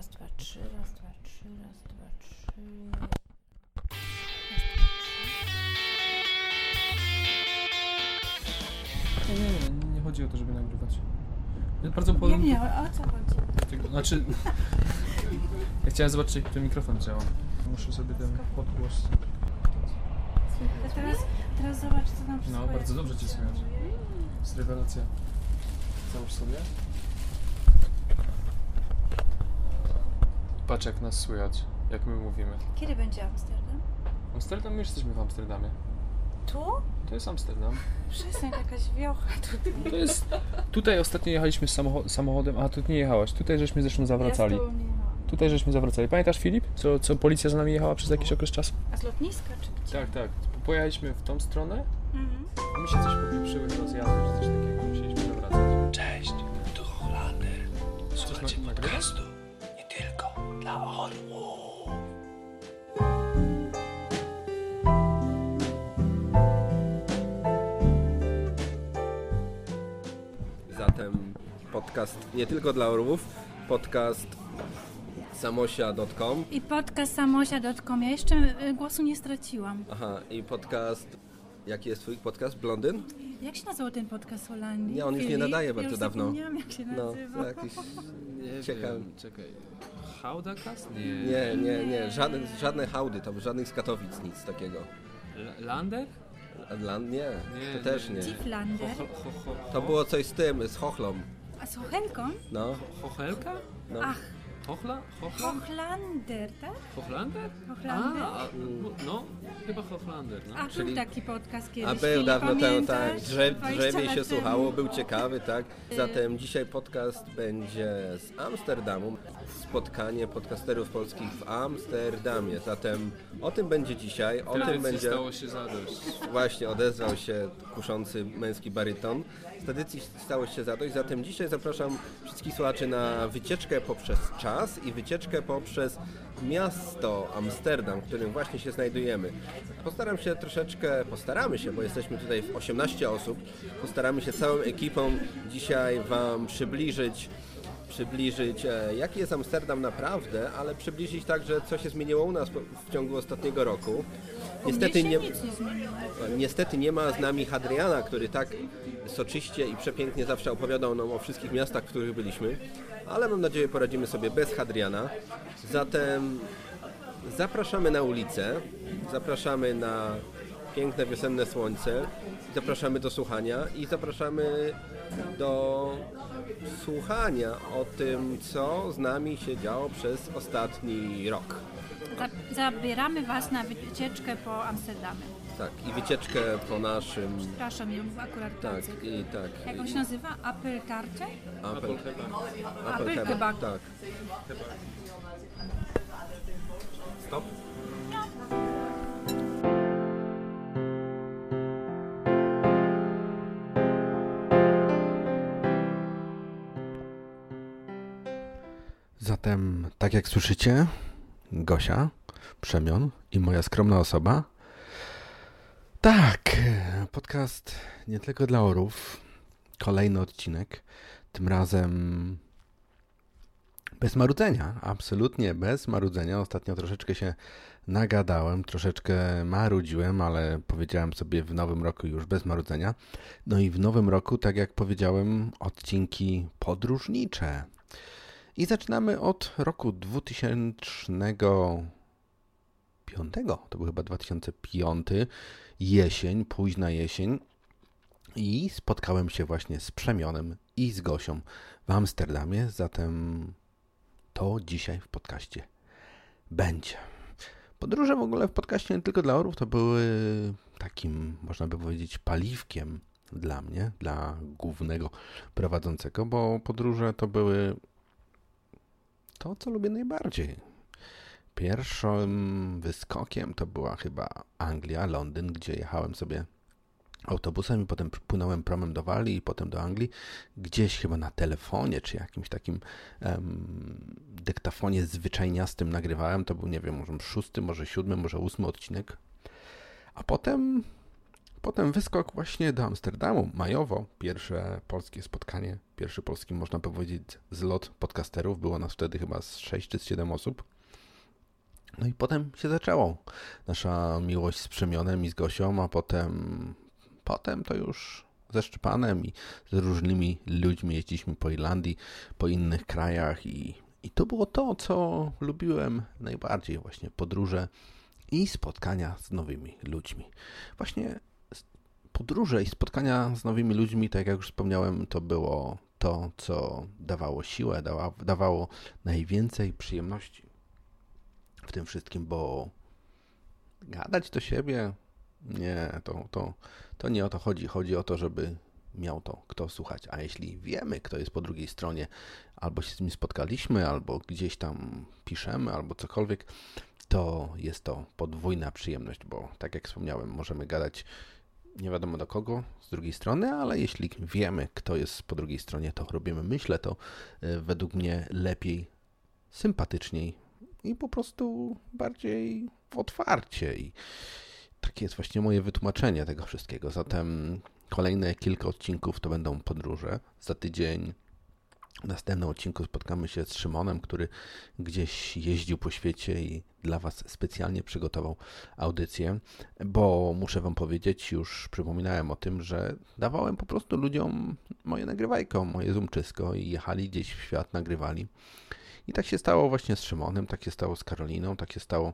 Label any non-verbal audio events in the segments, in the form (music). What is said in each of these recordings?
Raz, dwa, trzy, raz, dwa, trzy, raz, dwa, trzy. Nie, nie, nie, nie chodzi o to, żeby nagrywać. Ja bardzo Nie, podobnie. nie, o co chodzi? Znaczy. (laughs) ja chciałem zobaczyć, jak ten mikrofon działa. Muszę sobie ten podgłos. A teraz, teraz zobacz, co nam No, bardzo dobrze cię słychać. Jest rewelacja. Załóż sobie. Patrz, jak nas słychać, jak my mówimy. Kiedy będzie Amsterdam? Amsterdam, my już jesteśmy w Amsterdamie. Tu? To jest Amsterdam. (laughs) Przestań, jakaś wiocha tutaj. To jest. Tutaj ostatnio jechaliśmy samocho- samochodem. A tu nie jechałaś. Tutaj żeśmy zresztą zawracali. Ja z tobą nie jechałam. Tutaj żeśmy zawracali. Pamiętasz Filip? Co, co policja za nami jechała przez jakiś okres czasu? A z lotniska czy gdzie? Tak, tak. Pojechaliśmy w tą stronę. Mhm. Mi się coś popieprzyły rozjazdy, czy coś takiego. Musieliśmy zawracać. Cześć, tu Holander. Słuchajcie na- podcastu dla orłów. Zatem podcast nie tylko dla orłów, podcast samosia.com I podcast samosia.com. Ja jeszcze y, głosu nie straciłam. Aha, i podcast, jaki jest twój podcast? Blondyn? Jak się nazywał ten podcast Holandii? Nie, on już nie nadaje ja bardzo już dawno. zapomniałam, jak się No, nazywa. to jakiś... (laughs) Nie Ciekawe. wiem, czekaj. Haudacast? Nie. Nie, nie, nie, żadne, żadne hałdy, to żadnych z Katowic, nic takiego. L- Landek? Land? Nie, Nie, to też nie. Tiflander. Ho, ho, ho, ho, To było coś z tym, z chochlą. A z Hochelką? No, Hochelka? no. Ach, Hochla? Hochla? Hochlander, tak? Hochlander? Hochlander? A, a, no, chyba Hochlander, no. A Czyli- był taki podcast kiedyś. A był dawno temu, tak. Drzew, 20 drzewie się słuchało, był ciekawy, tak. Zatem dzisiaj podcast będzie z Amsterdamu. Spotkanie podcasterów polskich w Amsterdamie. Zatem o tym będzie dzisiaj, o tym będzie... stało się zadość. Właśnie odezwał się kuszący męski baryton. Z tradycji stało się zadość, zatem dzisiaj zapraszam wszystkich słuchaczy na wycieczkę poprzez czas i wycieczkę poprzez miasto Amsterdam, w którym właśnie się znajdujemy. Postaram się troszeczkę, postaramy się, bo jesteśmy tutaj w 18 osób, postaramy się całą ekipą dzisiaj Wam przybliżyć przybliżyć, e, jaki jest Amsterdam naprawdę, ale przybliżyć także, co się zmieniło u nas w ciągu ostatniego roku. Niestety nie, zmieniło. Niestety nie ma z nami Hadriana, który tak soczyście i przepięknie zawsze opowiadał nam o wszystkich miastach, w których byliśmy, ale mam nadzieję poradzimy sobie bez Hadriana. Zatem zapraszamy na ulicę, zapraszamy na piękne wiosenne słońce, zapraszamy do słuchania i zapraszamy do słuchania o tym, co z nami się działo przez ostatni rok. Za- Zabieramy Was na wycieczkę po Amsterdamie. Tak, i wycieczkę po naszym Przepraszam, ją akurat Tak, i tak. Jak on się nazywa? Apple Tarcze? Apple, Apple Apple chyba. Tak. Tak jak słyszycie, Gosia, Przemion i moja skromna osoba. Tak, podcast nie tylko dla orów. Kolejny odcinek. Tym razem bez marudzenia, absolutnie bez marudzenia. Ostatnio troszeczkę się nagadałem, troszeczkę marudziłem, ale powiedziałem sobie w nowym roku już bez marudzenia. No i w nowym roku, tak jak powiedziałem, odcinki podróżnicze. I zaczynamy od roku 2005. To był chyba 2005. Jesień, późna jesień. I spotkałem się właśnie z Przemionem i z Gosią w Amsterdamie, zatem to dzisiaj w podcaście będzie. Podróże w ogóle w podcaście nie tylko dla orów to były takim, można by powiedzieć, paliwkiem dla mnie, dla głównego prowadzącego, bo podróże to były to, co lubię najbardziej. Pierwszym wyskokiem to była chyba Anglia, Londyn, gdzie jechałem sobie autobusem i potem płynąłem promem do Walii i potem do Anglii. Gdzieś chyba na telefonie czy jakimś takim em, dyktafonie zwyczajniastym nagrywałem. To był, nie wiem, może szósty, może siódmy, może ósmy odcinek. A potem Potem wyskok właśnie do Amsterdamu, majowo, pierwsze polskie spotkanie, pierwszy polski, można powiedzieć, zlot podcasterów. Było nas wtedy chyba z 6 czy z 7 osób. No i potem się zaczęło. Nasza miłość z Przemionem i z Gosią, a potem, potem to już ze Szczepanem i z różnymi ludźmi jeździliśmy po Irlandii, po innych krajach i, i to było to, co lubiłem najbardziej, właśnie podróże i spotkania z nowymi ludźmi. Właśnie podróże i spotkania z nowymi ludźmi, tak jak już wspomniałem, to było to, co dawało siłę, dawa, dawało najwięcej przyjemności w tym wszystkim, bo gadać do siebie, nie, to, to, to nie o to chodzi. Chodzi o to, żeby miał to kto słuchać. A jeśli wiemy, kto jest po drugiej stronie, albo się z nim spotkaliśmy, albo gdzieś tam piszemy, albo cokolwiek, to jest to podwójna przyjemność, bo tak jak wspomniałem, możemy gadać nie wiadomo do kogo z drugiej strony, ale jeśli wiemy, kto jest po drugiej stronie, to robimy, myślę, to y, według mnie lepiej, sympatyczniej i po prostu bardziej otwarcie. I takie jest właśnie moje wytłumaczenie tego wszystkiego. Zatem kolejne kilka odcinków to będą podróże. Za tydzień w następnym odcinku spotkamy się z Szymonem, który gdzieś jeździł po świecie i dla Was specjalnie przygotował audycję, bo muszę Wam powiedzieć, już przypominałem o tym, że dawałem po prostu ludziom moje nagrywajko, moje zoomczysko i jechali gdzieś w świat, nagrywali. I tak się stało właśnie z Szymonem, tak się stało z Karoliną, tak się stało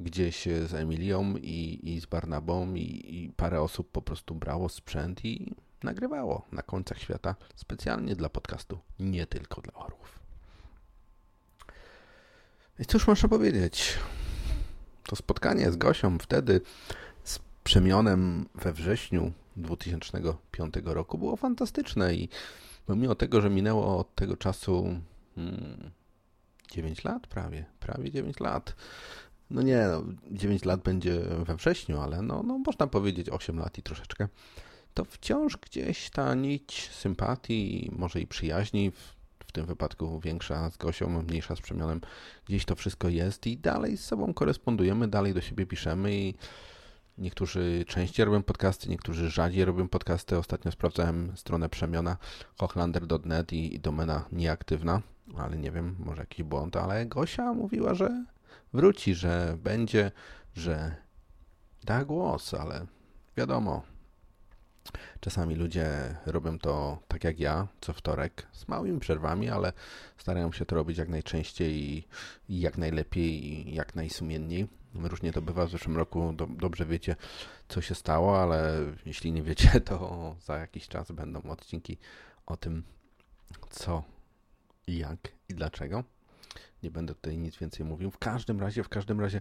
gdzieś z Emilią i, i z Barnabą i, i parę osób po prostu brało sprzęt i nagrywało na końcach świata specjalnie dla podcastu, nie tylko dla orłów. I cóż można powiedzieć? To spotkanie z Gosią wtedy z Przemionem we wrześniu 2005 roku było fantastyczne i pomimo tego, że minęło od tego czasu hmm, 9 lat prawie, prawie 9 lat. No nie, no, 9 lat będzie we wrześniu, ale no, no można powiedzieć 8 lat i troszeczkę. To wciąż gdzieś ta nić sympatii, może i przyjaźni, w, tym wypadku większa z Gosią, mniejsza z Przemionem, gdzieś to wszystko jest i dalej z sobą korespondujemy, dalej do siebie piszemy i Niektórzy częściej robią podcasty, niektórzy rzadziej robią podcasty. Ostatnio sprawdzałem stronę przemiona hochlander.net i domena nieaktywna, ale nie wiem, może jakiś błąd, ale Gosia mówiła, że wróci, że będzie, że da głos, ale wiadomo, Czasami ludzie robią to tak jak ja, co wtorek, z małymi przerwami, ale starają się to robić jak najczęściej i, jak najlepiej i jak najsumienniej. Różnie to bywa w zeszłym roku, do, dobrze wiecie, co się stało, ale jeśli nie wiecie, (laughs) to za jakiś czas będą odcinki o tym, co, jak i dlaczego. Nie będę tutaj nic więcej mówił. W każdym razie, w każdym razie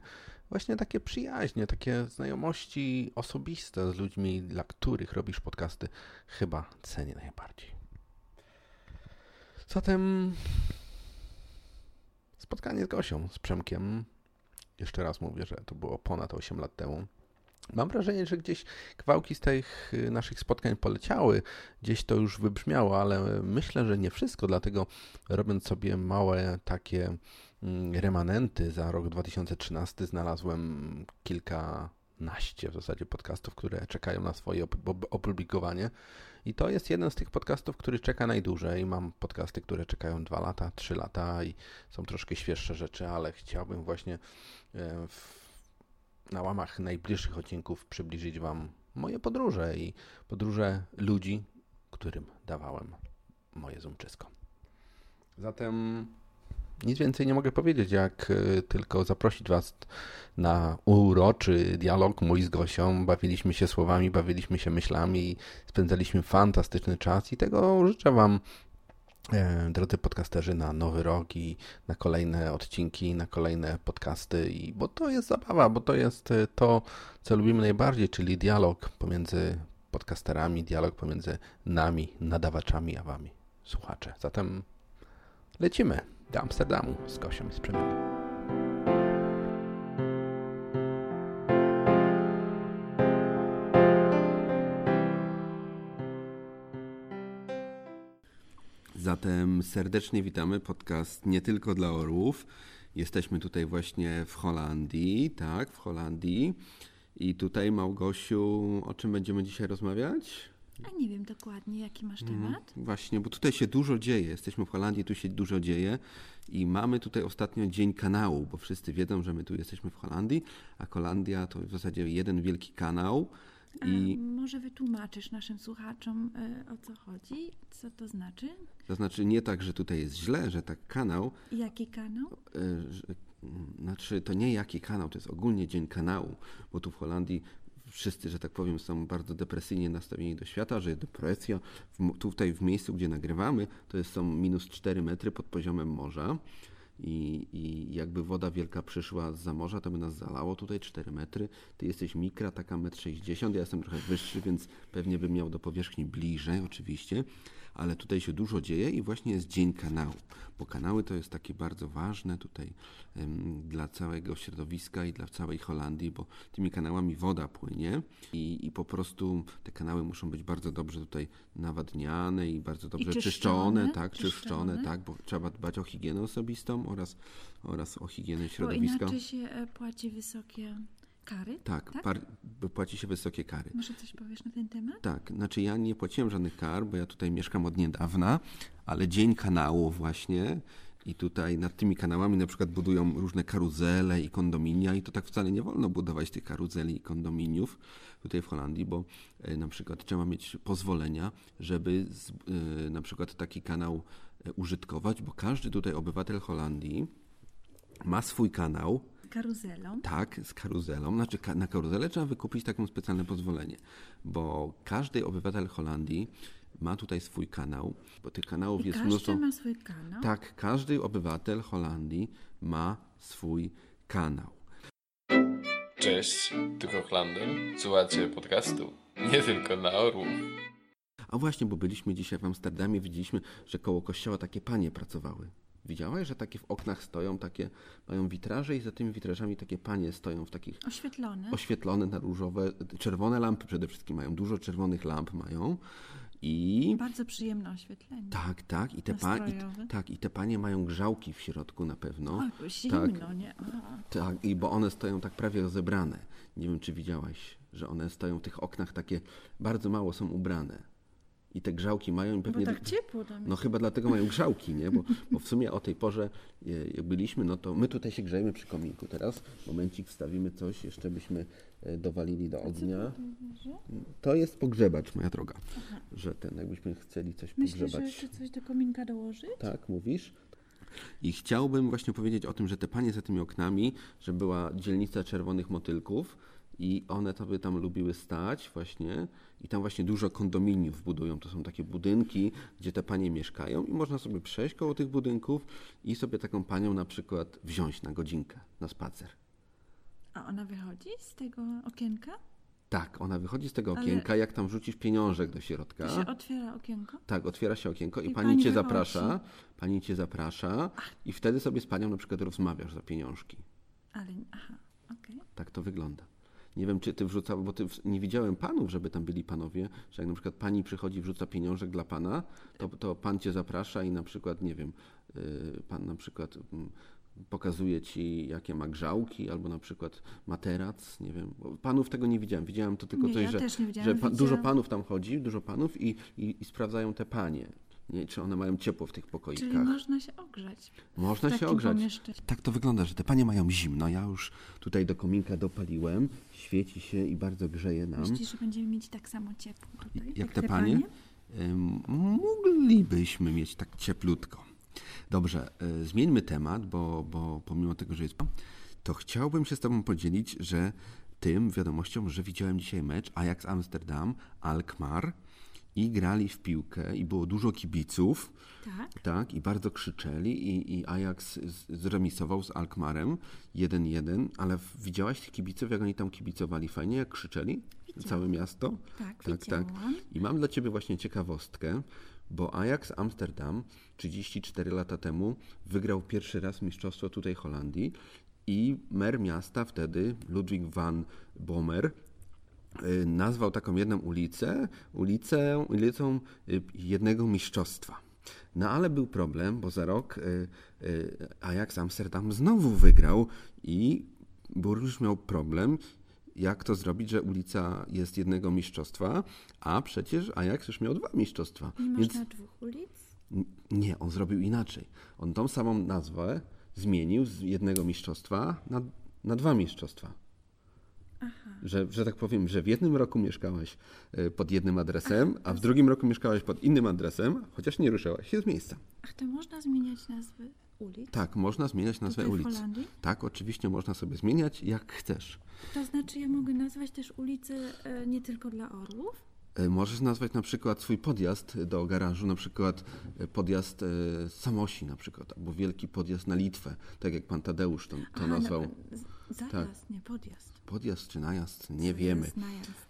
właśnie takie przyjaźnie, takie znajomości osobiste z ludźmi, dla których robisz podcasty, chyba cenię najbardziej. Zatem spotkanie z Gosią, z Przemkiem. Jeszcze raz mówię, że to było ponad 8 lat temu. Mam wrażenie, że gdzieś kawałki z tych y, naszych spotkań poleciały, gdzieś to już wybrzmiało, ale myślę, że nie wszystko, dlatego robiąc sobie małe takie mm, remanenty za rok 2013 znalazłem kilkanaście w zasadzie podcastów, które czekają na swoje opublikowanie. I to jest jeden z tych podcastów, który czeka najdłużej. Mam podcasty, które czekają dwa lata, trzy lata i są troszkę świeższe rzeczy, ale chciałbym właśnie e, w na łamach najbliższych odcinków przybliżyć Wam moje podróże i podróże ludzi, którym dawałem moje zoomczysko. Zatem nic więcej nie mogę powiedzieć, jak e, tylko zaprosić Was na uroczy dialog mój z Gosią. Bawiliśmy się słowami, bawiliśmy się myślami spędzaliśmy fantastyczny czas i tego życzę Wam drodzy podcasterzy, na nowy rok i na kolejne odcinki, na kolejne podcasty, i, bo to jest zabawa, bo to jest e, to, co lubimy najbardziej, czyli dialog pomiędzy podcasterami, dialog pomiędzy nami, nadawaczami, a wami, słuchacze. Zatem lecimy do Amsterdamu z Kosią i z Przemianem. Zatem serdecznie witamy podcast nie tylko dla orłów. Jesteśmy tutaj właśnie w Holandii, tak, w Holandii. I tutaj, Małgosiu, o czym będziemy dzisiaj rozmawiać? A nie wiem dokładnie, jaki masz Mhm. temat. Właśnie, bo tutaj się dużo dzieje. Jesteśmy w Holandii, tu się dużo dzieje i mamy tutaj ostatnio Dzień Kanału, bo wszyscy wiedzą, że my tu jesteśmy w Holandii, a Holandia to w zasadzie jeden wielki kanał. I może wytłumaczysz naszym słuchaczom, y, o co chodzi, co to znaczy? to znaczy nie tak, że tutaj jest źle, że tak kanał, Jaki kanał? e, znaczy to nie jaki kanał, to jest ogólnie Dzień Kanału, bo tu w Holandii wszyscy, że tak powiem, są bardzo depresyjnie nastawieni do świata, że depresja. W, tutaj w miejscu, gdzie nagrywamy, to jest, są minus 4 metry pod poziomem morza. I, I jakby woda wielka przyszła z morza, to by nas zalało tutaj 4 metry. Ty jesteś mikra, taka 1,60 m, ja jestem trochę wyższy, więc pewnie bym miał do powierzchni bliżej oczywiście. Ale tutaj się dużo dzieje i właśnie jest Dzień Kanału, bo kanały to jest takie bardzo ważne tutaj em, dla całego środowiska i dla całej Holandii, bo tymi kanałami woda płynie i, i po prostu te kanały muszą być bardzo dobrze tutaj nawadniane i bardzo dobrze czyszczone, czyszczone, tak, czyszczone. czyszczone, tak, bo trzeba dbać o higienę osobistą oraz, oraz o higienę Bo środowiska. inaczej się e, płaci wysokie kary. Tak, tak? Par, płaci się wysokie kary. Może coś powiesz na ten temat? Tak, znaczy ja nie płaciłem żadnych kar, bo ja tutaj mieszkam od niedawna, ale dzień kanału właśnie i tutaj nad tymi kanałami na przykład budują różne karuzele i kondominia i to tak wcale nie wolno budować tych karuzeli i kondominiów tutaj w Holandii, bo e, na przykład trzeba mieć pozwolenia, żeby e, na przykład taki kanał użytkować, bo każdy tutaj obywatel Holandii ma swój kanał, Karuzelą. tak, z karuzelą. Znaczy, na karuzelę trzeba wykupić taką specjalne pozwolenie, bo każdy obywatel Holandii ma tutaj swój kanał, bo tych kanałów I jest każdy mnóstwo. ma swój kanał. Tak, każdy obywatel Holandii ma swój kanał. Cześć, tu Hochlander. Słuchacie podcastu nie tylko na orłów. A właśnie, bo byliśmy dzisiaj w Amsterdamie, widzieliśmy, że koło kościoła takie panie pracowały. Widziałaś, że takie w oknach stoją, takie mają witraże i za tymi witrażami takie panie stoją w takich Oświetlone. oświetlone na różowe, czerwone lampy przede wszystkim mają, dużo czerwonych lamp mają i Bardzo przyjemne oświetlenie. tak, tak, i te, pa, i, tak, i te panie mają grzałki w środku na pewno. O, bo zimno, nie? O. Tak, i bo one stoją tak prawie rozebrane. Nie wiem, czy widziałaś, że one stoją w tych oknach takie, bardzo mało są ubrane. I te grzałki mają i Bo pewnie... tak ciepło tam No chyba dlatego mają grzałki, nie? Bo, bo w sumie o tej porze, e, jak byliśmy, no to my tutaj się grzejemy przy kominku teraz. Momencik, wstawimy coś, jeszcze byśmy e, dowalili do ognia. To jest pogrzebacz, moja droga. Że ten, jakbyśmy chcieli coś Myślę, że pogrzebać. jeszcze coś do kominka dołożyć? Tak, mówisz? I chciałbym właśnie powiedzieć o tym, że te panie za tymi oknami, że była dzielnica czerwonych motylków i one sobie tam lubiły stać właśnie i tam właśnie dużo kondominiów budują. To są takie budynki, gdzie te panie mieszkają i można sobie przejść koło tych budynków i sobie taką panią na przykład wziąć na godzinkę, na spacer. A ona wychodzi z tego okienka? Tak, ona wychodzi z tego Ale- okienka, jak tam rzucisz pieniążek do środka. To się otwiera okienko? Tak, otwiera się okienko i, I pani, pani cię wychodzi. zaprasza, pani cię zaprasza i wtedy sobie z panią na przykład rozmawiasz za pieniążki. Ale, aha, okej. Tak to wygląda. Nie wiem, czy ty wrzucał, bo ty nie widziałem panów, żeby tam byli panowie, że jak na przykład pani przychodzi, wrzuca pieniążek dla pana, to, to pan cię zaprasza i na przykład, nie wiem, yy, pan na przykład mm, pokazuje ci, jakie ma grzałki, albo na przykład materac, nie wiem. Bo panów tego nie widziałem. Widziałem to tylko Nie, coś, ja że, że pa, dużo panów tam chodzi, dużo panów i, i, i sprawdzają te panie. Nie, czy one mają ciepło w tych pokoikach. Czyli można się ogrzać. Można się ogrzać. Tak to wygląda, że te panie mają zimno. Ja już tutaj do kominka dopaliłem, świeci się i bardzo grzeje nam. Myślisz, że będziemy mieć tak samo ciepło tutaj? Jak te panie? Ym, Moglibyśmy mieć tak cieplutko. Dobrze, y, zmieńmy temat, bo, bo pomimo tego, że jest. To chciałbym się z Tobą podzielić, że tym wiadomością, że widziałem dzisiaj mecz Ajax Amsterdam, Alkmaar i grali w piłkę i było dużo kibiców. Tak? Tak, i bardzo krzyczeli i, i Ajax zremisował z Alkmarem 1-1, ale widziałaś tych kibiców, jak oni tam kibicowali fajnie, jak krzyczeli? Całe miasto? Tak, tak, tak. widziałam. I mam dla Ciebie właśnie ciekawostkę, bo Ajax Amsterdam 34 lata temu wygrał pierwszy raz mistrzostwo tutaj Holandii i mer miasta wtedy, Ludwig van Bomer, nazwał taką jedną ulicę, ulicę, ulicą y, jednego mistrzostwa. No ale był problem, bo za rok y, y, Ajax Amsterdam znowu wygrał i burmistrz miał problem jak to zrobić, że ulica jest jednego mistrzostwa, a przecież Ajax już miał dwa mistrzostwa. Nie Więc można dwóch ulic? Nie, on zrobił inaczej. On tą samą nazwę zmienił z jednego mistrzostwa na, na dwa mistrzostwa. Że, że tak powiem, że w jednym roku mieszkałeś y, pod jednym adresem, a w drugim roku mieszkałeś pod innym adresem, chociaż nie ruszałaś się z miejsca. Ach, to można zmieniać nazwy ulic? Tak, można zmieniać nazwę Tutaj w ulic. Holandii? Tak, oczywiście można sobie zmieniać jak chcesz. To znaczy ja mogę nazwać też ulicę e, nie tylko dla orłów? Y, Możesz nazwać na przykład swój podjazd do garażu, na przykład podjazd Samosi na przykład, albo wielki podjazd na Litwę, tak jak pan Tadeusz to, to Aha, nazwał. No, z- zajazd, nie podjazd. Podjazd czy najazd, nie To wiemy.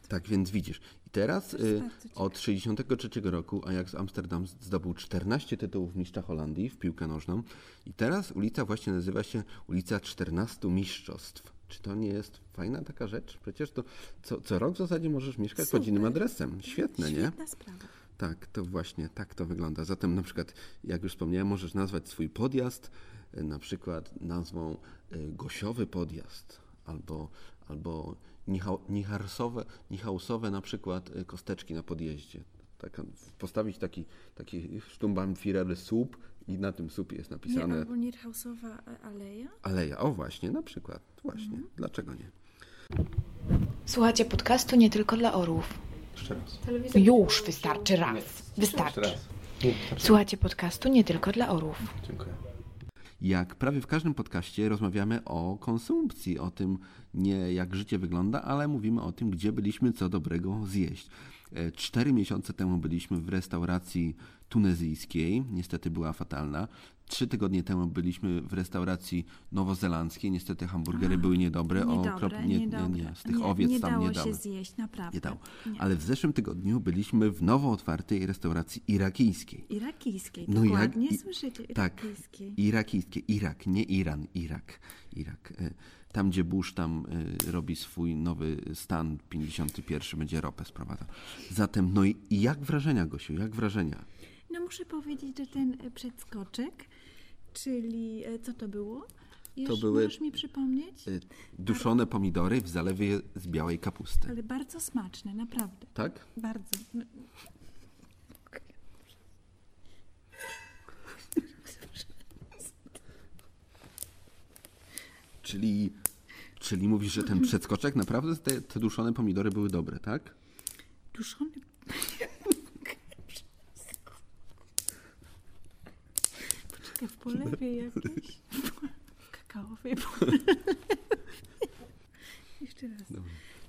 Tak więc widzisz. I teraz y, od 63 roku Ajax Amsterdam zdobył 14 tytułów mistrza Holandii w piłkę nożną. I teraz ulica właśnie nazywa się ulica 14 Mistrzostw. Czy to nie jest fajna taka rzecz? Przecież to co, co rok w zasadzie możesz mieszkać pod Super. innym adresem. Świetne, nie? Świetna sprawa. Tak, to właśnie tak to wygląda. Zatem na przykład, jak już wspomniałem, możesz nazwać swój podjazd y, na przykład nazwą y, Gosiowy Podjazd albo, albo Nichał, Nicharsowe, Nichausowe na przykład y, kosteczki na podjeździe. Taka, postawić taki, taki Stumbaumführer słup i na tym słupie jest Nie, napisane albo Nierhausowa e, aleja? aleja. O właśnie, na przykład. Właśnie. Dlaczego nie? Słuchajcie podcastu nie tylko dla orłów. Jeszcze raz. Już wystarczy raz. Wystarczy. Słuchajcie podcastu nie tylko dla orłów. Dziękuję. Jak prawie w każdym podcaście rozmawiamy o konsumpcji, o tym nie jak życie wygląda, ale mówimy o tym, gdzie byliśmy co dobrego zjeść. E, Cztery miesiące temu byliśmy w restauracji tunezyjskiej, niestety była fatalna. Trzy tygodnie temu byliśmy w restauracji nowozelandzkiej, niestety hamburgery były niedobre. Niedobre, okrop- nie, nie, niedobre. nie, z tych nie, owiec nie tam dało nie się dało. zjeść, naprawdę. Nie dało. Nie. Ale w zeszłym tygodniu byliśmy w nowo otwartej restauracji irakijskiej. Irakijskiej, No dokładnie i- słyszycie, Tak, irakijskiej. irakijskie, Irak, nie Iran, Irak, Irak. E, Tam, gdzie Bush tam e, robi swój nowy stan 51, będzie ropę sprowadzał. Zatem, no i jak wrażenia, Gosiu, jak wrażenia? No muszę powiedzieć, że ten przedskoczek, czyli e, co to było? Już były- Możesz mi przypomnieć? E, Duszone pomidory w zalewie z białej kapusty. Ale bardzo smaczne, naprawdę. Tak? Bardzo. No, Czyli, czyli mówisz, że ten (laughs) przedskoczek naprawdę te, te duszone pomidory były dobre, tak? Duszony. Poczekaj, w polewie jakiejś. W kakaowej polewie. Jeszcze raz.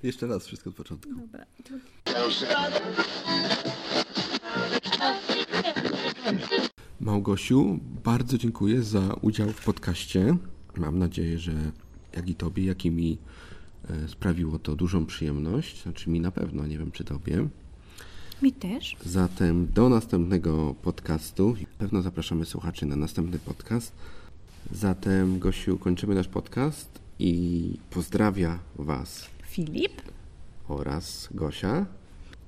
Jeszcze raz wszystko od początku. Dobra. Małgosiu, bardzo dziękuję za udział w podcaście. Mam nadzieję, że jak i tobie, jak i mi e, sprawiło to dużą przyjemność. Znaczy mi na pewno, nie wiem czy tobie. Mi też. Zatem do następnego podcastu. Pewno zapraszamy słuchaczy na następny podcast. Zatem, Gosiu, kończymy nasz podcast i pozdrawia Was Filip. oraz Gosia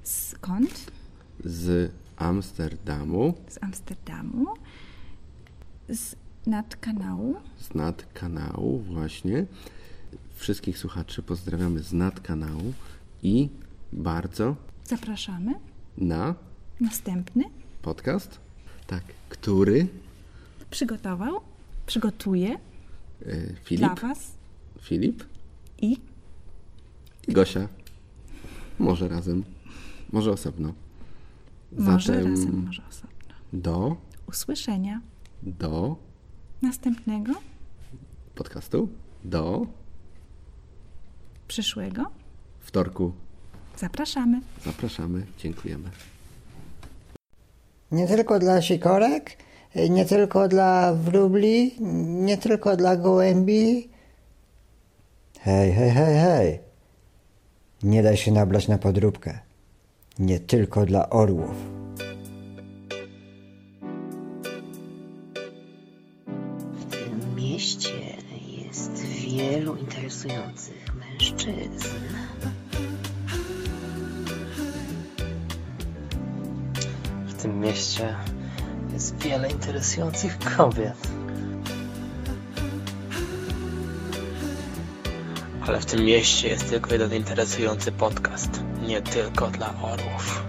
Skąd? z Amsterdamu, Z Amsterdamu. Z nad kanału. z nad kanału właśnie. Wszystkich słuchaczy pozdrawiamy z nad kanału i bardzo Zapraszamy. Na Następny. podcast, tak, który Przygotował. Przygotuje e, dla Filip, Was Filip i i Gosia. Może razem, może osobno. może Zatem razem, może osobno. do, Usłyszenia. do Następnego. podcastu, do Przyszłego. wtorku. Zapraszamy. Zapraszamy, dziękujemy. Nie tylko dla sikorek, nie tylko dla wróbli, nie tylko dla gołębi. Hej, hej, hej, hej. Nie daj się nabrać na podróbkę. Nie tylko dla orłów. W tym mieście jest wielu interesujących mężczyzn. Jest wiele interesujących kobiet. Ale w tym mieście jest tylko jeden interesujący podcast. Nie tylko dla orłów.